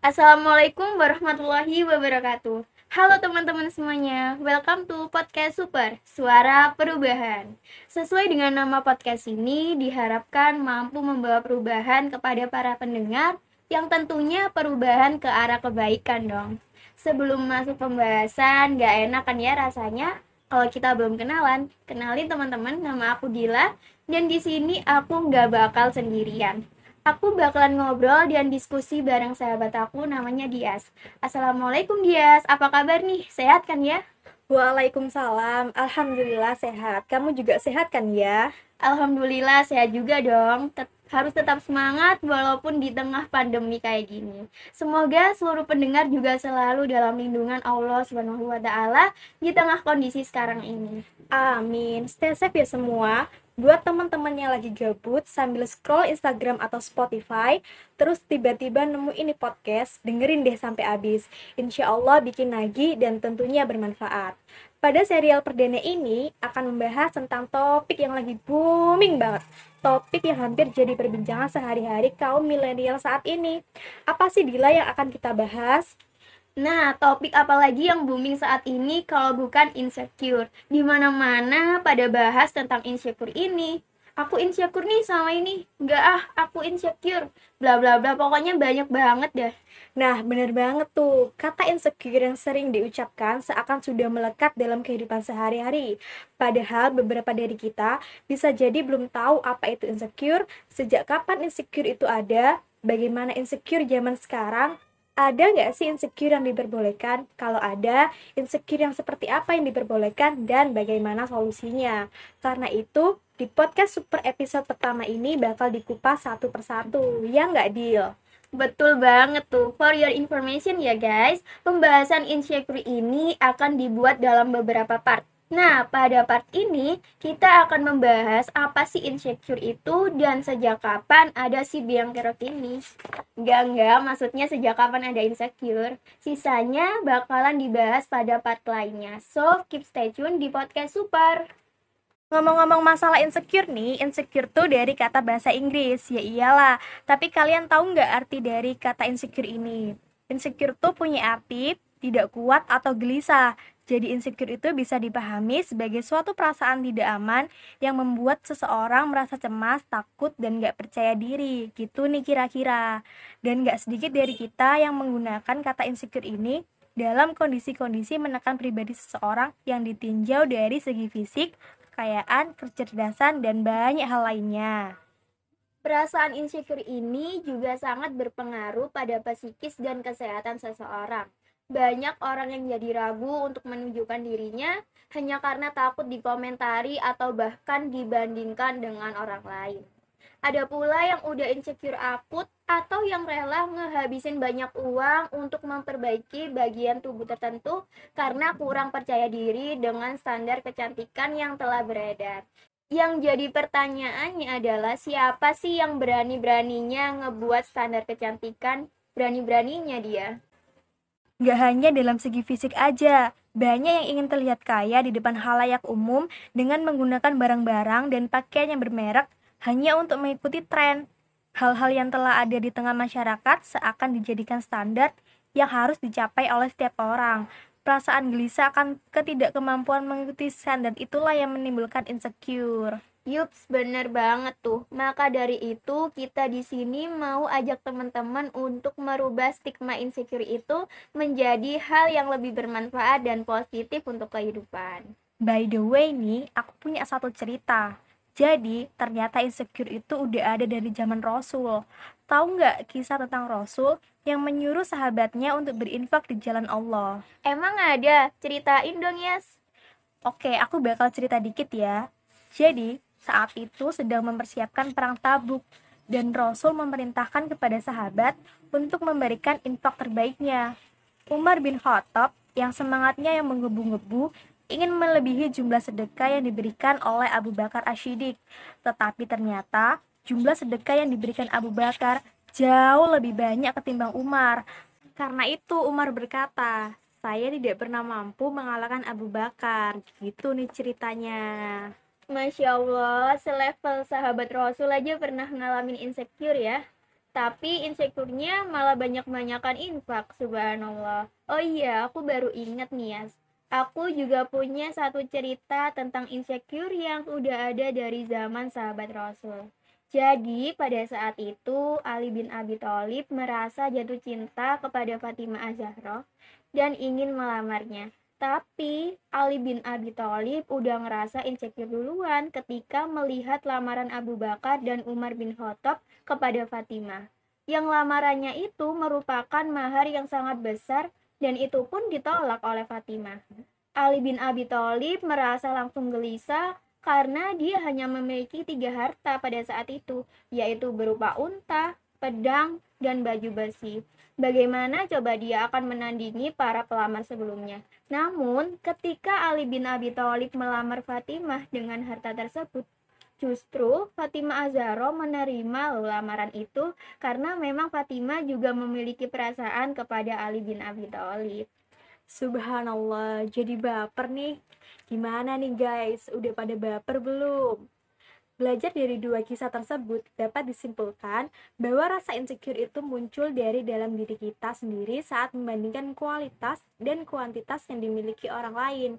Assalamualaikum warahmatullahi wabarakatuh. Halo teman-teman semuanya, welcome to Podcast Super, Suara Perubahan. Sesuai dengan nama podcast ini, diharapkan mampu membawa perubahan kepada para pendengar yang tentunya perubahan ke arah kebaikan dong. Sebelum masuk pembahasan, gak enak kan ya rasanya kalau kita belum kenalan. Kenalin teman-teman, nama aku Dila, dan di sini aku nggak bakal sendirian Aku bakalan ngobrol dan diskusi bareng sahabat aku namanya Dias. Assalamualaikum Dias, apa kabar nih? Sehat kan ya? Waalaikumsalam, Alhamdulillah sehat. Kamu juga sehat kan ya? Alhamdulillah sehat juga dong. Tet harus tetap semangat walaupun di tengah pandemi kayak gini. Semoga seluruh pendengar juga selalu dalam lindungan Allah Subhanahu wa taala di tengah kondisi sekarang ini. Amin. Stay safe ya semua. Buat teman-teman yang lagi gabut sambil scroll Instagram atau Spotify, terus tiba-tiba nemu ini podcast, dengerin deh sampai habis. Insya Allah bikin lagi dan tentunya bermanfaat. Pada serial perdana ini akan membahas tentang topik yang lagi booming banget. Topik yang hampir jadi perbincangan sehari-hari kaum milenial saat ini. Apa sih Dila yang akan kita bahas? Nah, topik apa lagi yang booming saat ini kalau bukan insecure? Di mana-mana pada bahas tentang insecure ini. Aku insecure nih sama ini. Enggak ah, aku insecure. Bla bla bla, pokoknya banyak banget deh. Nah, bener banget tuh. Kata insecure yang sering diucapkan seakan sudah melekat dalam kehidupan sehari-hari. Padahal beberapa dari kita bisa jadi belum tahu apa itu insecure, sejak kapan insecure itu ada, bagaimana insecure zaman sekarang, ada nggak sih insecure yang diperbolehkan? Kalau ada, insecure yang seperti apa yang diperbolehkan dan bagaimana solusinya? Karena itu, di podcast super episode pertama ini bakal dikupas satu persatu, ya nggak deal? Betul banget tuh. For your information ya guys, pembahasan insecure ini akan dibuat dalam beberapa part. Nah, pada part ini kita akan membahas apa sih insecure itu dan sejak kapan ada si biang kerok ini. Enggak, enggak, maksudnya sejak kapan ada insecure. Sisanya bakalan dibahas pada part lainnya. So, keep stay tune di podcast Super. Ngomong-ngomong masalah insecure nih, insecure tuh dari kata bahasa Inggris. Ya iyalah, tapi kalian tahu nggak arti dari kata insecure ini? Insecure tuh punya arti tidak kuat atau gelisah, jadi insecure itu bisa dipahami sebagai suatu perasaan tidak aman yang membuat seseorang merasa cemas, takut, dan gak percaya diri. Gitu nih kira-kira. Dan gak sedikit dari kita yang menggunakan kata insecure ini dalam kondisi-kondisi menekan pribadi seseorang yang ditinjau dari segi fisik, kekayaan, kecerdasan, dan banyak hal lainnya. Perasaan insecure ini juga sangat berpengaruh pada psikis dan kesehatan seseorang banyak orang yang jadi ragu untuk menunjukkan dirinya hanya karena takut dikomentari atau bahkan dibandingkan dengan orang lain. Ada pula yang udah insecure akut atau yang rela ngehabisin banyak uang untuk memperbaiki bagian tubuh tertentu karena kurang percaya diri dengan standar kecantikan yang telah beredar. Yang jadi pertanyaannya adalah siapa sih yang berani-beraninya ngebuat standar kecantikan berani-beraninya dia? Gak hanya dalam segi fisik aja, banyak yang ingin terlihat kaya di depan halayak umum dengan menggunakan barang-barang dan pakaian yang bermerek hanya untuk mengikuti tren. Hal-hal yang telah ada di tengah masyarakat seakan dijadikan standar yang harus dicapai oleh setiap orang. Perasaan gelisah akan ketidakkemampuan mengikuti standar itulah yang menimbulkan insecure. Yups, bener banget tuh. Maka dari itu, kita di sini mau ajak teman-teman untuk merubah stigma insecure itu menjadi hal yang lebih bermanfaat dan positif untuk kehidupan. By the way nih, aku punya satu cerita. Jadi, ternyata insecure itu udah ada dari zaman Rasul. Tahu nggak kisah tentang Rasul yang menyuruh sahabatnya untuk berinfak di jalan Allah? Emang ada? Ceritain dong, Yes. Oke, aku bakal cerita dikit ya. Jadi, saat itu sedang mempersiapkan perang tabuk dan Rasul memerintahkan kepada sahabat untuk memberikan infak terbaiknya. Umar bin Khattab yang semangatnya yang menggebu-gebu ingin melebihi jumlah sedekah yang diberikan oleh Abu Bakar Ashidik. Tetapi ternyata jumlah sedekah yang diberikan Abu Bakar jauh lebih banyak ketimbang Umar. Karena itu Umar berkata, saya tidak pernah mampu mengalahkan Abu Bakar. Gitu nih ceritanya. Masya Allah, selevel sahabat Rasul aja pernah ngalamin insecure ya. tapi insecure-nya malah banyak-banyakan infak, subhanallah. Oh iya, aku baru inget nih ya. Aku juga punya satu cerita tentang insecure yang udah ada dari zaman sahabat Rasul. Jadi, pada saat itu Ali bin Abi Thalib merasa jatuh cinta kepada Fatimah Az-Zahra dan ingin melamarnya. Tapi Ali bin Abi Thalib udah ngerasa insecure duluan ketika melihat lamaran Abu Bakar dan Umar bin Khattab kepada Fatimah. Yang lamarannya itu merupakan mahar yang sangat besar dan itu pun ditolak oleh Fatimah. Ali bin Abi Thalib merasa langsung gelisah karena dia hanya memiliki tiga harta pada saat itu, yaitu berupa unta, pedang, dan baju besi. Bagaimana coba dia akan menandingi para pelamar sebelumnya? Namun, ketika Ali bin Abi Thalib melamar Fatimah dengan harta tersebut, justru Fatimah Azharo menerima lamaran itu karena memang Fatimah juga memiliki perasaan kepada Ali bin Abi Thalib. Subhanallah, jadi baper nih. Gimana nih guys, udah pada baper belum? Belajar dari dua kisah tersebut dapat disimpulkan bahwa rasa insecure itu muncul dari dalam diri kita sendiri saat membandingkan kualitas dan kuantitas yang dimiliki orang lain.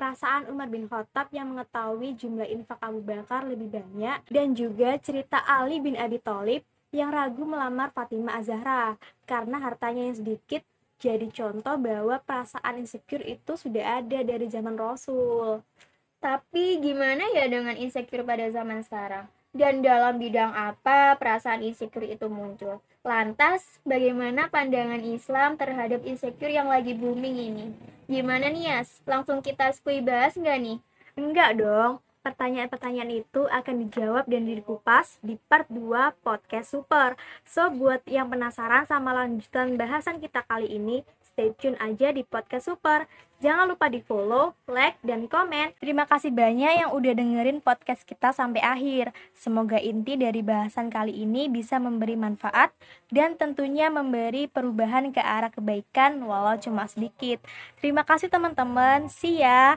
Perasaan Umar bin Khattab yang mengetahui jumlah infak Abu Bakar lebih banyak dan juga cerita Ali bin Abi Thalib yang ragu melamar Fatimah Az-Zahra karena hartanya yang sedikit jadi contoh bahwa perasaan insecure itu sudah ada dari zaman Rasul. Tapi gimana ya dengan insecure pada zaman sekarang? Dan dalam bidang apa perasaan insecure itu muncul? Lantas, bagaimana pandangan Islam terhadap insecure yang lagi booming ini? Gimana nih, Yas? Langsung kita skui bahas nggak nih? Enggak dong, pertanyaan-pertanyaan itu akan dijawab dan dikupas di part 2 podcast super. So, buat yang penasaran sama lanjutan bahasan kita kali ini, stay tune aja di podcast super. Jangan lupa di follow, like, dan komen. Terima kasih banyak yang udah dengerin podcast kita sampai akhir. Semoga inti dari bahasan kali ini bisa memberi manfaat dan tentunya memberi perubahan ke arah kebaikan walau cuma sedikit. Terima kasih teman-teman. See ya.